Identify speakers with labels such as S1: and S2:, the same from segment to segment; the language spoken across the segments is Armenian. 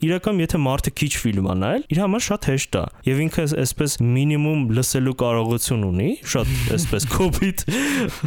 S1: իրական եթե մարդը քիչ ֆիլմ ա նայել, իր համար շատ հեշտ է։ Եվ ինքը այսպես մինիմում լսելու կարողություն ունի, շատ այսպես կոպիտ։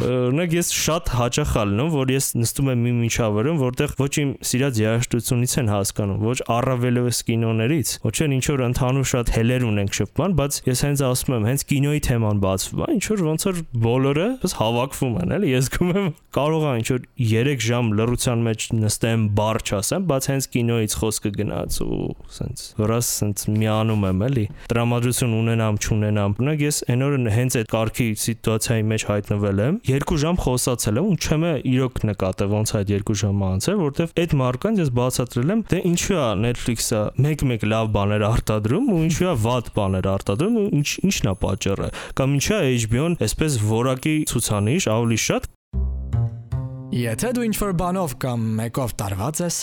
S1: Օրինակ ես շատ հաճախ ալնում, որ ես նստում եմ մի միջավայրում, որտեղ ոչ իմ սիրած երաժշտությունից են հասկանում, ոչ առավելովս կինոներից, ոչ էլ ինչ որ ընդհանուր շատ հելեր ունենք շփման, բայց ես հենց ասում եմ, հենց կինոյի թեման բացվում է, ինչ որ ոնց որ բոլորը պես հավաքվում են, էլի, ես գում եմ կարող է ինչ որ 3 ժամ լռության մեջ նստեմ, բառ չասեմ, բայց հենց կինոյից խոսքը գնաց ու սենց վրաս սենց միանում եմ, էլի։ Տրամադրություն ունենամ, չունենամ։ Օրինակ ես այն օրը հենց այդ կարգի սիտուացիայի մեջ հայտնվել եմ, 2 ժամ խոսացել եմ ու չեմ իրոք նկատել ոնց այդ 2 ժամը անցել, որտեվ այդ մարկանց ես բացատրել եմ, դե ինչու է Netflix-ը մեկ-մեկ լավ բաներ արտադրում ու ինչու է վատ բաներ արտադրում ու ինչ ինչն է պատճառը կամ ինչու է HBO-ն այսպես որակի ցուցանիշ ավելի շատ
S2: Եթե դու ինչ-որ բանով կամ մեկով տարված ես,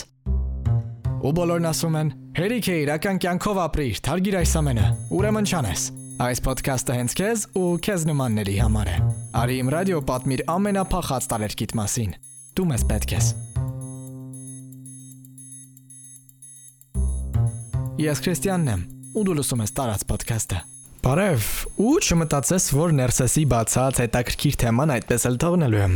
S2: ու բոլորն ասում են. «Հերիք է իրական կյանքով ապրիր, թարգիր այս ամենը»։ Ուրեմն չանես։ Այս ոդքասթը հենց քեզ ու քեզ նմանների համար է։ Արի իմ ռադիո պատմիր ամենափախած տարերկիտ մասին։ Դու մեզ պետք ես։ Ես Քրիստիանն եմ, ու դու լսում ես տարած ոդքասթը։ Բարև, ու չմտածես, որ Ներսեսի բացած հետաքրքիր թեման այդպես էլ թողնելու եմ։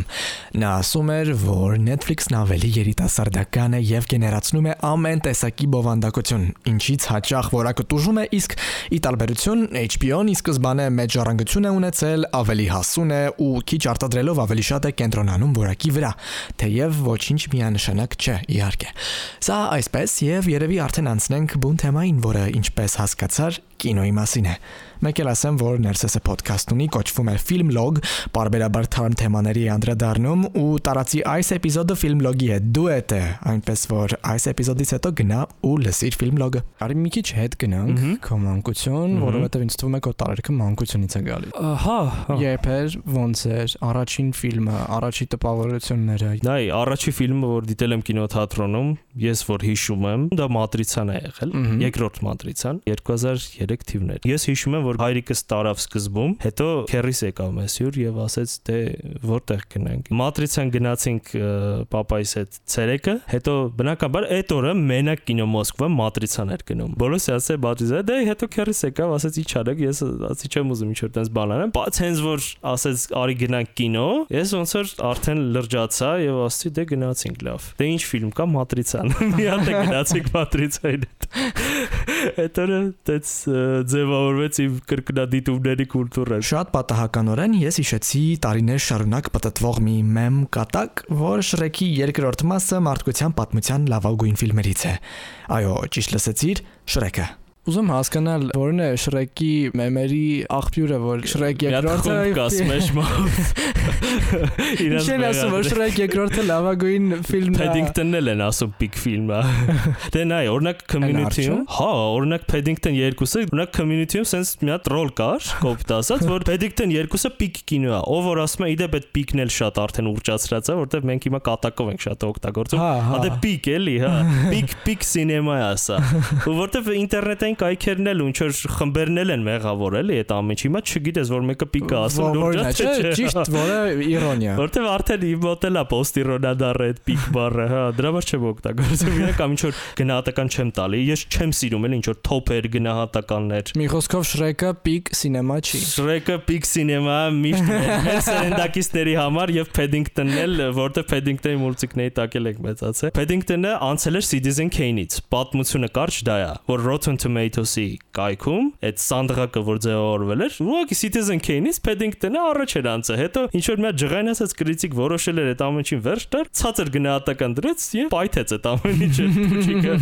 S2: Նա ասում էր, որ Netflix-ն ավելի երիտասարդական է եւ գեներացնում է ամեն տեսակի բովանդակություն, ինչից հաճախ որակը տուժում է, իսկ ի տարբերություն HBO-ն ի սկզբանե մեծ ժառանգություն է ունեցել, ավելի հասուն է ու քիչ արտադրելով ավելի շատ է կենտրոնանում որակի վրա, թեև ոչինչ միանշանակ չէ, իհարկե։ Սա այսպես եւ երևի արդեն անցնենք բուն թեմային, որը ինչպես հասկացար, կինոյի մասին է։ Մեկ էլ ասեմ, որ Ներսեսը ոդքասթ ունի, կոչվում է Film Log, բարբերաբար թարմ թեմաների անդրադառնում ու տարածի այս էպիզոդը Film Log-ի հետ դուետ է, այնպես որ այս էպիզոդից հետո գնա ու լսիր Film Log-ը։
S3: Արի մի քիչ հետ գնանք քո մանկություն, որովհետև ինձ թվում է քո տարերքը մանկությունից է գալի։
S1: Հա,
S3: Երբ էր, ոնց էր, առաջին ֆիլմը, առաջի տպավորությունները։
S1: Դա է առաջի ֆիլմը, որ դիտել եմ կինոթատրոնում, ես որ հիշում եմ, դա Մատրիցան է եղել, երկրորդ Մատրիցան 2003 թիվներ։ Ես հիշում եմ, որ հայրիկս տարավ սկզբում, հետո քերիս եկավ մեզ հյուր եւ ասեց դե որտեղ գնանք։ Մատրիցան գնացինք papaիս հետ ցերեկը, հետո բնականաբար այդ օրը մենակ կինո Մոսկվա Մատրիցան էր գնում։ Բոլորս ասե Մատրիցա դե հետո քերիս եկավ, ասեց ի՞նչ արեք, ես ասի չեմ ուզում ինչ որ տես բան անեմ, բայց հենց որ ասեց արի գնանք կինո, ես ոնց որ արդեն լրջացա եւ ասացի դե գնացինք լավ։ Դե ինչ ֆիլմ կա Մատրիցան։ Մի հատ գնացինք Մատրիցային հետ։ Այդ օրը դից ձևավորվեց իմ կրկնադիտումների կուլտուրան։
S2: Շատ պատահականորեն ես հիշեցի տարիներ շարունակ պատտվող մի մեմ կատակ, որ Շրեկի երկրորդ մասը մարդկության պատմության լավագույն ֆիլմերից է։ Այո, ճիշտ լսեցիր, Շրեկը։
S3: Ուզում հասկանալ, որն է Շրեկի մեմերի աղբյուրը, որ Շրեք երկրորդը
S1: կասմեշ մոտ։
S3: Ինչ են ասում, որ Շրեք երկրորդը լավագույն ֆիլմն է։
S1: Paddington-ն էլ են ասում big film-ը։ Դե նայ, օրինակ community-ում, հա, օրինակ Paddington 2-ը, օրինակ community-ում sense մի հատ ռոլ կար, կոպիտ ասած, որ Paddington 2-ը big կինո է։ Ով որ ասում է, իդեպ այդ big-ն էլ շատ արդեն ուռճացրած է, որտեղ մենք հիմա կատակով ենք շատ օգտագործում։ Հա, դե big էլի, հա։ Big big cinema է ասա։ Ու որտեղ ինտերնետային կայքերն էլ ինչ որ խմբերն են մեղավոր էլի այդ ամենը։ Հիմա չգիտես որ մեկը պիկա ասում
S3: լուրջ չէ, ճիշտ, որը իրոնիա։
S1: Որտեվ արդեն իմ մոտել է պոստիրոնա դառը այդ պիկ բառը, հա, դրա համար չեմ օգտագործում։ Իրա կամ ինչ որ գնահատական չեմ տալի։ Ես չեմ սիրում էլ ինչ որ թոփեր գնահատականներ։
S3: Մի խոսքով Շրեկը պիկ սինեմա չի։
S1: Շրեկը պիկ սինեմա միշտ մեր սերնդակիցների համար եւ Paddington-ն էլ, որտեվ Paddington-ի մուլտիկների տակել եք մեծացել։ Paddington-ը անցել էր Citizen Kane-ից։ Պատմությունը կարճ դա է, որ Rotten Tomatoes-ի կայքում այդ սանդղակը որ ձևավորվել էր, ուղղակի Citizen Kane-ից Paddington-ը առաջ էր անցել։ Հետո ինչ որ մի հատ ջղայն ասած քրիտիկ որոշել էր այդ ամենին վերջ տալ, ցածր գնահատական դրեց եւ պայթեց այդ ամեն ինչը փուչիկը։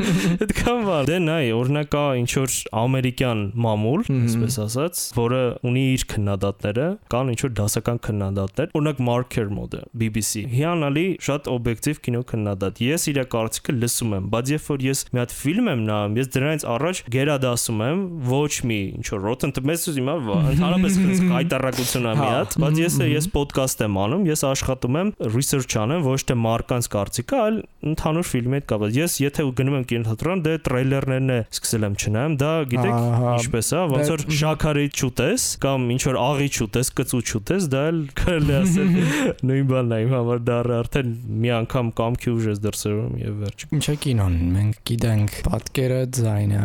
S1: Այդքան բան։ Դե նայ, օրինակ կա ինչ որ ամերիկյան մամուլ, այսպես ասած, որը ունի իր քննադատները, կան ինչ որ դասական քննադատներ, օրինակ Mark Kermode, BBC։ Հիանալի շատ օբյեկտիվ կինո քննադատ։ Ես իր կարծիքը լսում եմ, բայց երբ որ ես մի հատ ֆիլմ եմ նայում, ես դրանից առաջ գերադասում եմ, ոչ մի ինչ որ Rotten Tomatoes հիմա ընդհանրապես հայտարարություն է մի հատ, բայց ես ես ոդկաստ եմ անում, ես աշխատում եմ research անեմ, ոչ թե մարկանց կարծիքը, այլ ընդհանուր ֆիլմի հետ կապված։ Ես եթե գնում եմ կինոթատրոն, դե տրեյլերներն է սկսել եմ չնայեմ, դա գիտեք ինչպես է, ոնց որ շաքարի չուտես կամ ինչ որ աղի չուտես, կծու չուտես, դա էլ կարելի ասել նույն բանն է իմ համար դա արդեն մի անգամ կամքի ուժ ես դրսևորում եւ վերջ։
S3: Ինչ է կինոն։ Մենք գիտենք պատկերը, ձայնը,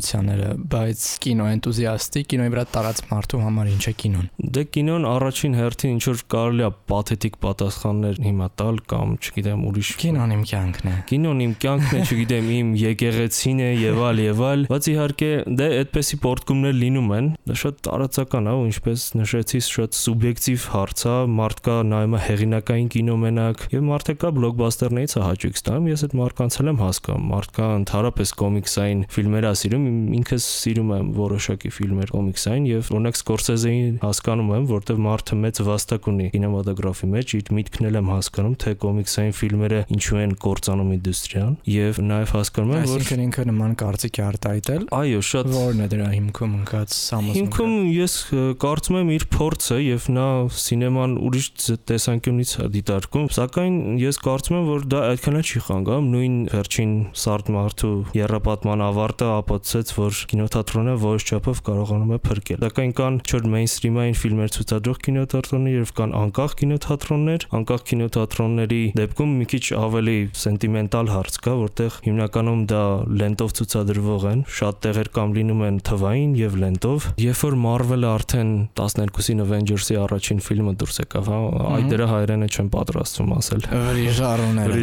S3: էմոցիաները, բայց կինո էնտուզիաստի, կինոյի վրա տարած մարդու համար ինչ է կինոն։
S1: Դե կինոն առաջին հերթին ինչ որ կարելի է պաթետիկ պատասխաններ հիմա տալ կամ չգիտեմ ուրիշ
S3: Կինոն իմ կյանքն է։
S1: Կինոն իմ կյանքն է, չգիտեմ, իմ եկեղեցին է եւ այլ եւ այլ, բայց իհարկե դե այդպեսի պորտկումներ լինում են։ Դա շատ տարածական է, ու ինչպես նշեցի, շատ սուբյեկտիվ հարց է, մարդկա նայում է հեղինակային կինո մենակ եւ մարդը կա բլոկբաստերներից է հաճույք ստանում, ես այդ մարդկանց էլ եմ հասկանում։ Մարդկա ընդհանրապես կոմիքսային ֆիլմեր է սիրում, ինքս սիրում եմ որոշակի ֆիլմեր կոմիքսային եւ օրինակ Սկորսեզեին հասկանում եմ, որտեվ մարդը մեծ վաստակ ունի կինեմատոգրաֆի մեջ, իր միտքն էլ եմ հասկանում, թե կոմիքսային ֆիլմերը ինչու են կործանում ինդուստրիան եւ նաեւ հասկանում եմ, որ
S3: Այսինքն ինքը նման կարծիք է արտահայտել։
S1: Այո, շատ
S3: Որն է դրա հիմքում ընկած համոզմունքը։
S1: Հիմքում ես կարծում եմ իր փորձը եւ նա սինեման ուրիշ տեսանկյունից է դիտարկում, սակայն ես կարծում եմ, որ դա այդքան էլ չի խանգարում։ Նույն վերջին Սարդ Մարտու երրապատման ավարտը ապացուցեց, որ կինոթատրոնը որոշ չափով կարողանում է փրկել։ Սակայն կան չոր մեյնսթրիմային ֆիլմեր ցուցադրող կինոթատրոններ եւ կան անկախ կինոթատրոններ։ Անկախ կինոթատրոնների դեպքում մի քիչ ավելի սենտիմենտալ հարց կա, որտեղ հիմնականում դա լենտով ցուցադրվող են, շատ տեղեր կամ լինում են թվային եւ լենտով։ Երբ որ Marvel-ը արդեն 12-ին Avengers-ի առաջին ֆիլմը դուրս եկավ, հա, այդ դրա հայերենը չեմ պատրաստվում ասել։
S3: Ռիժարոները։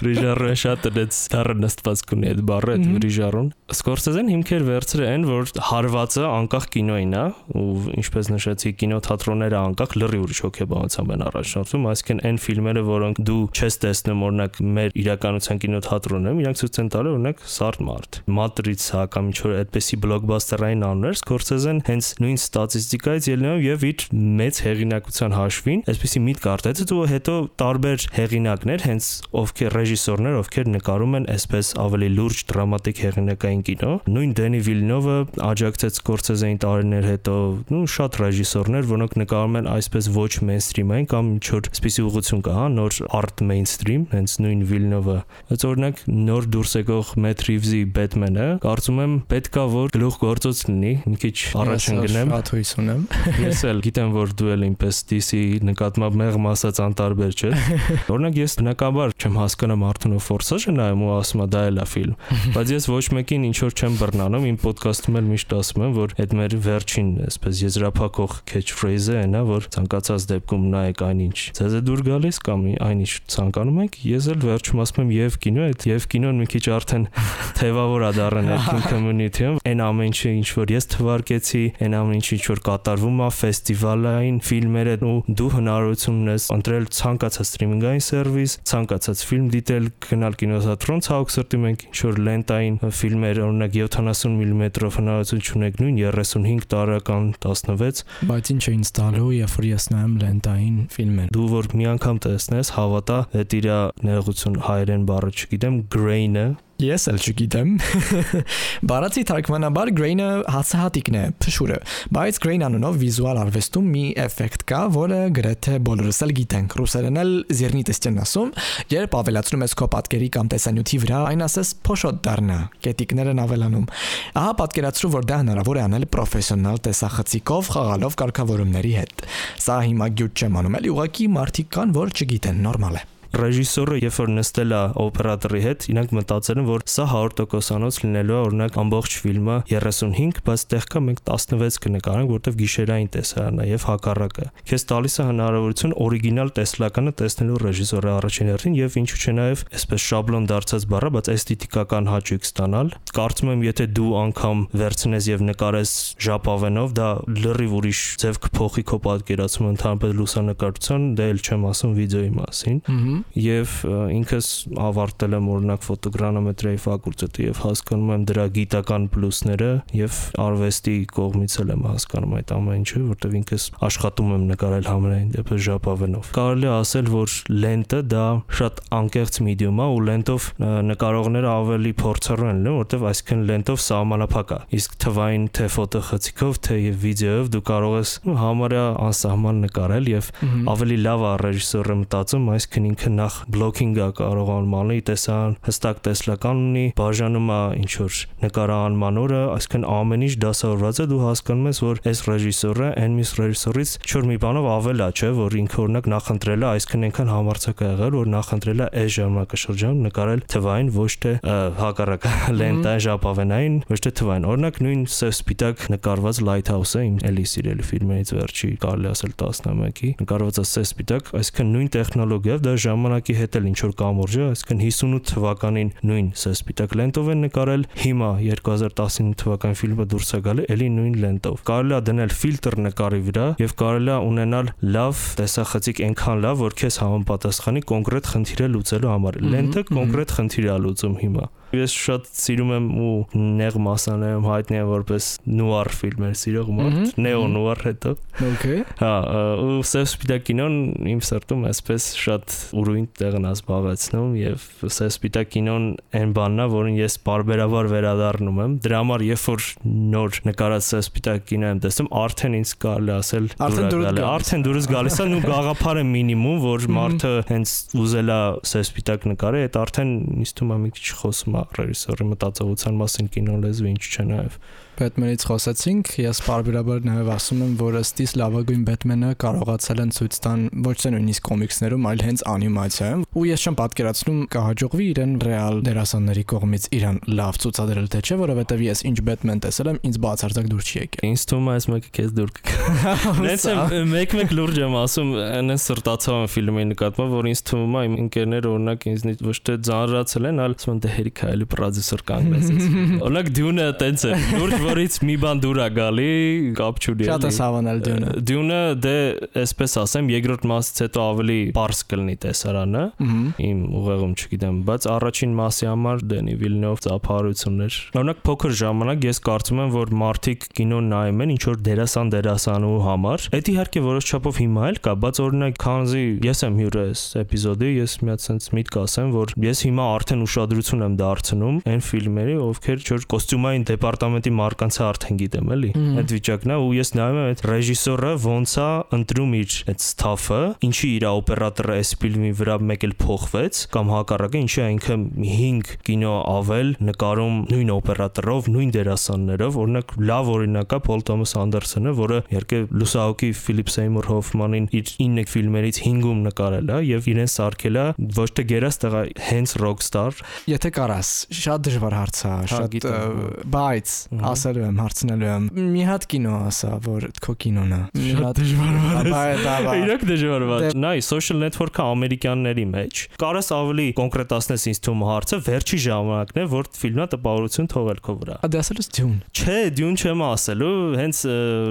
S1: Ռիժարուն շատ դեց դառը նստված կունի այդ բառը, այդ ռիժարուն։ Սկորսեզեն հիմքեր վերցրել են, որ հարվածը անկախ կինոին է, ու ինչպես նշեցի, կինոթատրոնները անկախ լրի ուրիշ հոգեբանությամբ են առաջնորդվում, այսինքն այն ֆիլմերը, որոնք դու չես տեսնում, օրինակ մեր իրականության կինոթատրոնում, իրանք ցույց են տալու օրինակ Սարդ մարդ, Matrix-ը կամ ինչ որ այդպեսի բլոկբասթերային անուններ, Սկորսեզեն հենց նույն ստատիստիկայից ելնելով եւ իր մեծ հեղինակության հաշվին, այսպեսի միտք արտացեց ու հետո տարբեր հեղինակներ, հենց ովքեր ռեժիսորներ, ովքեր նկարում են այսպես ավելի լուրջ դրամատիկ հեղինակային կինո։ Նույն Դենի Վիլնովը աջակցեց Սկորսեզեին տարիներ հետո, նու շատ ռեժիսորներ, որոնք նկարում են այսպես ոչ մեյնսթրիմային կամ ինչ որ սպիսի ուղղություն կա, հա, նոր արտ մեյնսթրիմ, հենց նույն Վիլնովը։ Այս օրինակ նոր դուրս եկող Matt Reeves-ի Batman-ը, կարծում եմ պետքա որ գլուխ գործոց լինի, մի քիչ առաջ ընկնեմ։
S3: Շատ հույս ունեմ։
S1: Ես էլ գիտեմ, որ դու էլ ինպես DC նկատմամբ մեղմ ասած անտարբեր չես։ Օրինակ ես բնականաբար չեմ հասկանում Arthur Force-ը նայում ու ասում դա էլ է ֆիլմ, բայց ես ոչ մեկին ինչ որ չեմ բռնանում, իմ ոդկասթում էլ միշտ ասում եմ, որ այդ մեր վերջին, այսպես եզրափակող catchphrase-ը այն է, որ ցանկացած դեպքում նայեք այնինչ ձեզ է դուր գալիս կամ այնինչ ցանկանում եք, ես էլ վերջում ասում եմ եւ կինո, այդ եւ կինոն մի քիչ արդեն թեվավոր է դառն այդ community-ում, այն ամեն ինչը ինչ որ ես թվարկեցի, այն ամեն ինչը ինչ որ կատարվում է ֆեստիվալային ֆիլմերը ու դու հնարավորություն ունես ընտրել ցանկացած սթրիմինգային սերվիս, ցանկացած ֆիլմ դիտել, գնալ կինոթատրոն, ցավոք սրտի մենք ինչ որ լենտային ֆիլմեր, օրինակ 70 մմ-ով հնարավորություն ունենք նույն 35 տարեկան 16,
S3: Բայց ինչ է ինձ տալու, երբ որ ես նայում լենտային ֆիլմեր։
S1: դու որ մի անգամ տեսնես, հավատա, այդ իր ներողություն հայերեն բառը չգիտեմ, grain-ը
S2: Ես էլ չգիտեմ։ Բարացի թարգմանաբար grain-ը հացահատիկն է, փշուրը, բայց grain անունով վիզուալ արվեստում մի էֆեկտ կա, որը գրեթե բոլորս էլ գիտենք։ Ռուսերեն էլ զիրնիտեստեն ասում, երբ ավելացնում ես քո պատկերի կամ տեսանյութի վրա, այն ասես փոշոտ դառնա, կետիկներ են ավելանում։ Ահա պատկերացրու, որ դա հնարավոր է անել պրոֆեսիոնալ տեսախցիկով, խաղալով կարգավորումների հետ։ Սա հիմա գյուտ չեմ անում, էլի ուղղակի մարդիկ կան, որ չգիտեն, նորմալ է
S1: ռեժիսորը երբ որ նստել է օպերատորի հետ, իրանք մտածել են, որ սա 100%-անոց լինելու է օրինակ ամբողջ ֆիլմը 35, բայց տեղ կա մենք 16 կնկարենք, որտեղ գիշերային տեսարանն է եւ հակառակը։ Քեզ տալիս է հնարավորություն օրիգինալ տեսլականը տեսնելու ռեժիսորի առաջին հերթին եւ ինչու՞ չէ նաեւ այսպես շաբլոն դարձած բառը, բայց էսթետիկական հաճույք ստանալ։ Կարծում եմ, եթե դու անգամ վերցնես եւ նկարես ժապավենով, դա լրիվ ուրիշ ձև կփոխի քո պատկերացումը ընդհանրապես լուսանկարչության, դա էլ չեմ ասում վիդեոյի մասին։ եւ ինքս ավարտել եմ օրինակ ֆոտոգրանոմետրիայի ֆակուլտետը եւ հասկանում եմ դրա գիտական պլյուսները եւ արվեստի կողմից էլ եմ հասկանում այդ ամեն ինչը, որտեղ ինքս աշխատում եմ նկարել համերային դեպս ժապավենով։ Կարելի է ասել, որ լենտը դա շատ անկեղծ մեդիում է ու լենտով նկարողները ավելի փորձառու են, որտեղ այսինքն լենտով սահմանափակ է։ Իսկ թվային թե ֆոտոխցիկով, թե եւ վիդեոյով դու կարող ես համարյա անսահման նկարել եւ ավելի լավ է ռեժիսորը մտածում, այսինքն ինքը նախ բլոկինգ է կարողանում անել, տեսան հստակ տեսլական ունի, բաժանում է ինչ որ նկարահանման օրը, այսինքն ամեն ինչ դասավորված է, դու հասկանում ես, որ այս ռեժիսորը այն մյուս ռեժիսորից չոր մի բանով ավել է, չէ, որ ինքը օրինակ նախընտրել է, այսինքն այնքան համարցակ է եղել, որ նախընտրել է այս ժամանակաշրջանում նկարել թվային ոչ թե հակառակ լենտային ժապավենային, ոչ թե թվային։ Օրինակ նույն սև սպիտակ նկարված Lighthouse-ը իմ էլի սիրելի ֆիլմերից վերջի, կարելի ասել 11-ի, նկարված է սև սպիտակ, այսինքն նույն տեխնոլոգիայով դա ժամանակի հետ էլ ինչ որ կամուրջ է, այսինքն 58 թվականին նույն սպիտակ լենտով են նկարել, հիմա 2019 թվականի ֆիլմը դուրս է գալի, էլի նույն լենտով։ Կարելի է դնել ֆիլտր նկարի վրա եւ կարելի է ունենալ լավ տեսախցիկ այնքան լավ, որ քեզ համապատասխանի կոնկրետ խնդիրը լուծելու համար։ Լենտը կոնկրետ խնդիր է լուծում հիմա։ Ես շատ սիրում եմ ու նեղ մասաներում հայտնի եմ որպես նուար ֆիլմեր սիրող մարդ, նեո նուար հետո։
S2: Okay։
S1: Հա, ու սև սպիտակ կինոն իմ սրտում այսպես շատ ուրույն տեղն է զբաղեցնում եւ սև սպիտակ կինոն այն բանն է, որին ես բարբերաբար վերադառնում եմ։ Դրա համար երբ որ նոր նկարած սև սպիտակ կինո եմ տեսնում, արդեն ինձ կարելի ասել արդեն դուրս գալիս է ու գաղափարը մինիմում, որ մարդը հենց ուզելա սև սպիտակ նկարի, այդ արդեն ինձ թվում է մի քիչ խոսում ռեժիսորի մտածողության մասին կինո լեզվի ինչ չէ նաև
S3: Բեթմենից խոսացինք, ես բարբերաբար նաև ասում եմ, որ ըստիս լավագույն Բեթմենը կարողացել են ցույց տան ոչ թե նույնիսկ կոմիքսներում, այլ հենց անիմացիայում, ու ես չեմ պատկերացնում կհաջողվի իրեն ռեալ դերասանների կողմից իրան լավ ցուցադրել թե չէ, որովհետև ես ինչ Բեթմեն տեսել եմ, ինձ բացարձակ դուր չի եկել։
S1: Ինձ թվում է այս մեկը քեզ դուր կգա։ Նենց մեկ-մեկ լուրջ եմ ասում, այնեն սրտացավ եմ ֆիլմի նկատմամբ, որ ինձ թվում է իմ ընկերները օրինակ ինձնից ոչ թե ձանրացել են, այլ ասում են դե հերիք հայելի պրոդյուսեր կանգնես։ Օրինակ դյունը տենց է, լուրջ որից մի բան դուր է գալի, կապ չունի։
S3: Շատ է սավանել դյունը։
S1: Դյունը դե այսպես ասեմ, երկրորդ մասից հետո ավելի པարս կլինի տեսարանը։ Իմ ուղեղում չգիտեմ, բայց առաջին մասի համար Դենի Վիլնով ծափարություններ։ Օրինակ փոքր ժամանակ ես կարծում եմ, որ մարդիկ կինո նայում են ինչ որ դերասան դերասանու համար։ Այդ իհարկե որոշ չափով հիմա էլ կա, բայց օրինակ քանզի ես եմ հյուրը այս էպիզոդի, ես մի հատ sense միտք ասեմ, որ ես հիմա արդեն ուշադրություն եմ դարձնում այն ֆիլմերի, ովքեր ինչ որ կոստյումային դեպարտամենտի մարկանց արդեն գիտեմ, էլի։ Այդ վիճակն է ու ես նայում եմ այդ ռեժիսորը ոնց է ընտրում իր այդ ստաֆը, ինչի իր օպերատորը այս ֆիլմի վրա մեկ էլ փոխվեց կամ հակառակը ինչի ինքը 5 կինո ավել նկարում նույն օպերատորով, նույն դերասաններով, օրինակ լավ օրինակ է Փոլ Թոմաս Անդերսոնը, որը իհարկե լուսահոգի Ֆիլիպ Սեյմուր Հոֆմանին իր 9 ֆիլմերից 5-ում նկարել է եւ իրեն սարքել է ոչ թե գերաստեղ հենց ռոքստար։
S3: Եթե կարաս, շատ դժվար հարց է,
S1: Հա,
S3: շատ բայց ասելու եմ, հարցնելու եմ։ Մի հատ կինո ասա, որ քո կինոն է։ Մի հատ
S1: դժվար
S3: Բա դա բա։
S1: Իրոք դժվար բան։ Նայ, social network-ը ամերիկյանների մեջ։ Կարես ավելի կոնկրետացնես ինձ թվում հարցը, վերջի ժամանակն է, որ ֆիլմը տպավորություն թողել քո վրա։
S3: Ա դա ասելուց դյուն։
S1: Չէ, դյուն չեմ ասելու, հենց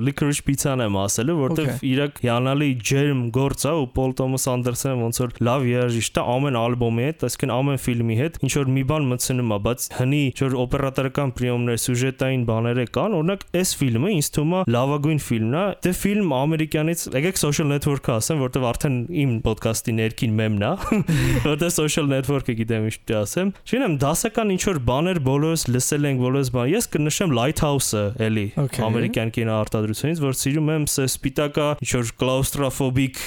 S1: Licorice Pizza-ն եմ ասելու, որտեվ իրակ հիանալի ջերմ գործ է ու Paul Thomas Anderson-ը ոնց որ լավ երաժիշտ է ամեն ալբոմի հետ, այսինքն ամեն ֆիլմի հետ ինչ որ մի բան մտցնում է, բայց հնի ինչ որ օպերատորական պրիոմներ, սյուժետային բաները կան, օրինակ այս ֆիլմը ինձ թվում է լավագույն ֆիլմն է։ Դե ֆիլմ ամերիկյանից, եկեք social network-ը ասեմ, որտեվ արդեն իմ ոդկասթի ներքին մեմն է, որտեվ social network-ը գիտեմ ինչ պիտի ասեմ։ Չգիտեմ, դասական ինչ որ բաներ բոլորս լսել ենք, բոլորս բան։ Ես կնշեմ Lighthouse-ը, էլի, ամերիկյան կինոարտադրությունից, որ սիրում եմ սպիտակա, ինչ որ claustrophobic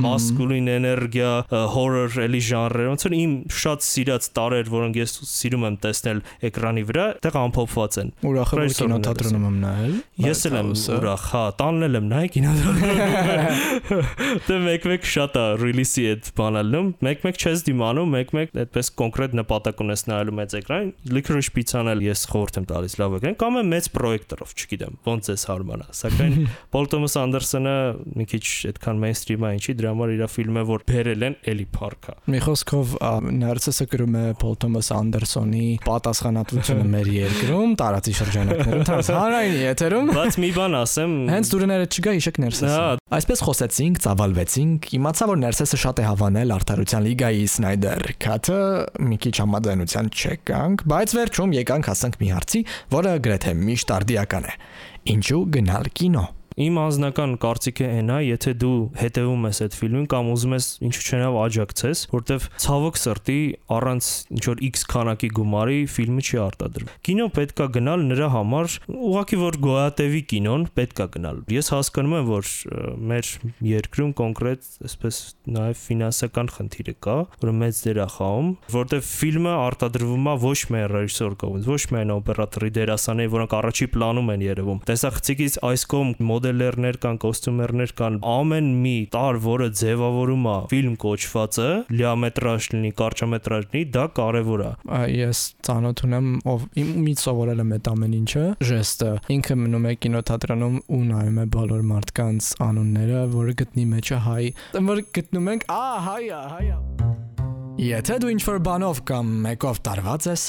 S1: masculine էներգիա, horror էլի ժանրեր, ոնց որ իմ շատ սիրած տարեր, որոնք ես սիրում եմ տեսնել էկրանի վրա, դեռ ամփոփված են։
S3: Ուրախ եմ որ կինոթատրոնում եմ նայել։
S1: Ես էլ եմ ուրախ, հա, տաննել եմ նայ կինոթատրոնում։ Դե մեկ-մեկ շատ է ռիլիսի այդ բանալնում, մեկ-մեկ չես դիմանում, մեկ-մեկ այդպես կոնկրետ նպատակ ունես նայելու մեծ էկրան։ Licorice Pizza-ն էլ ես խորհուրդ եմ տալիս լավ էկրան, կամ է մեծ պրոյեկտորով, չգիտեմ, ոնց էս հարմանա։ Սակայն Paul Thomas Anderson-ը մի քիչ այդքան mainstream է, ինչի դրա համար իր ֆիլմը որ բերել են էլի փառքա։
S3: Մի խոսքով Նարցիսը գրում է Paul Thomas Անդերսոնի պատասխանատվությունը մեր երկրում տարածի շրջանակներում դրանց հանրային եթերում
S1: Բայց մի բան ասեմ,
S3: հենց դուրները չգա իշեք ներսես
S1: Հա,
S2: Այսպես խոսեցինք, ծավալվեցինք, իմացա որ Ներսեսը շատ է հավանել Արդարության լիգայի Սնայդեր քաթը, մի քիչ համաձայնության չեկանք, բայց վերջում եկանք հասանք մի հարցի, որը գրեթե միշտ արդիական է։ Ինչու գնալ կինո։
S1: Իմ անձնական կարծիքը այն է, եթե դու հետևում ես այդ ֆիլմին կամ ուզում ես ինչու չնայավ աջակցես, որտեվ ցավոք սրտի առանց ինչ որ X քանակի գումարի ֆիլմը չի արտադրվում։ Կինո պետքա գնալ նրա համար, ուղղակի որ գոյատևի կինոն պետքա գնալ։ Ես հասկանում եմ, որ մեր երկրում կոնկրետ այսպես նաև ֆինանսական խնդիրը կա, որը մեծ դեր է խաղում, որտեվ ֆիլմը արտադրվում է ոչ միայն ռեժիսոր կողմից, ոչ միայն օպերատորի դերասանների, որոնք առաջի պլանում են երևում։ Տեսախցիկից այս կողմ մոդելերներ կան, կոստյումերներ կան, ամեն մի տար, որը ձևավորում է ֆիլմ կոչվածը, լիամետրաժ լինի, կարճամետրաժ լինի, դա կարևոր է։
S3: ես ծանոթ ունեմ ով իմ մից սովորել եմ այդ ամեն ինչը ժեստը ինքը մնում է կինոթատրոնում ու նայում է բոլոր մարդկանց անունները որը գտնի մեջը հայ որ գտնում ենք ա հայա հայա
S2: Եթե դու ինչ-որ բանով կամ մեկով տարված ես,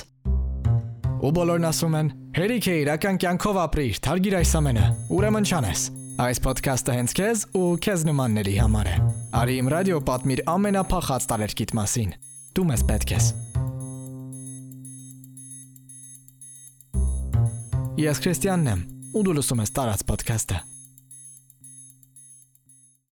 S2: ու բոլորն ասում են. «Հերիք է իրական կյանքով ապրիր, թարգիր այս ամենը»։ Ուրեմն չանես։ Այս ոդքասթը հենց քեզ ու քեզ նմանների համար է։ Արի իմ ռադիո պատմիր ամենափախած տարերկիտ մասին։ Դու մեզ պետք ես։ Ես Քրիստիանն եմ, ու դու լսում ես տարած ոդքասթը։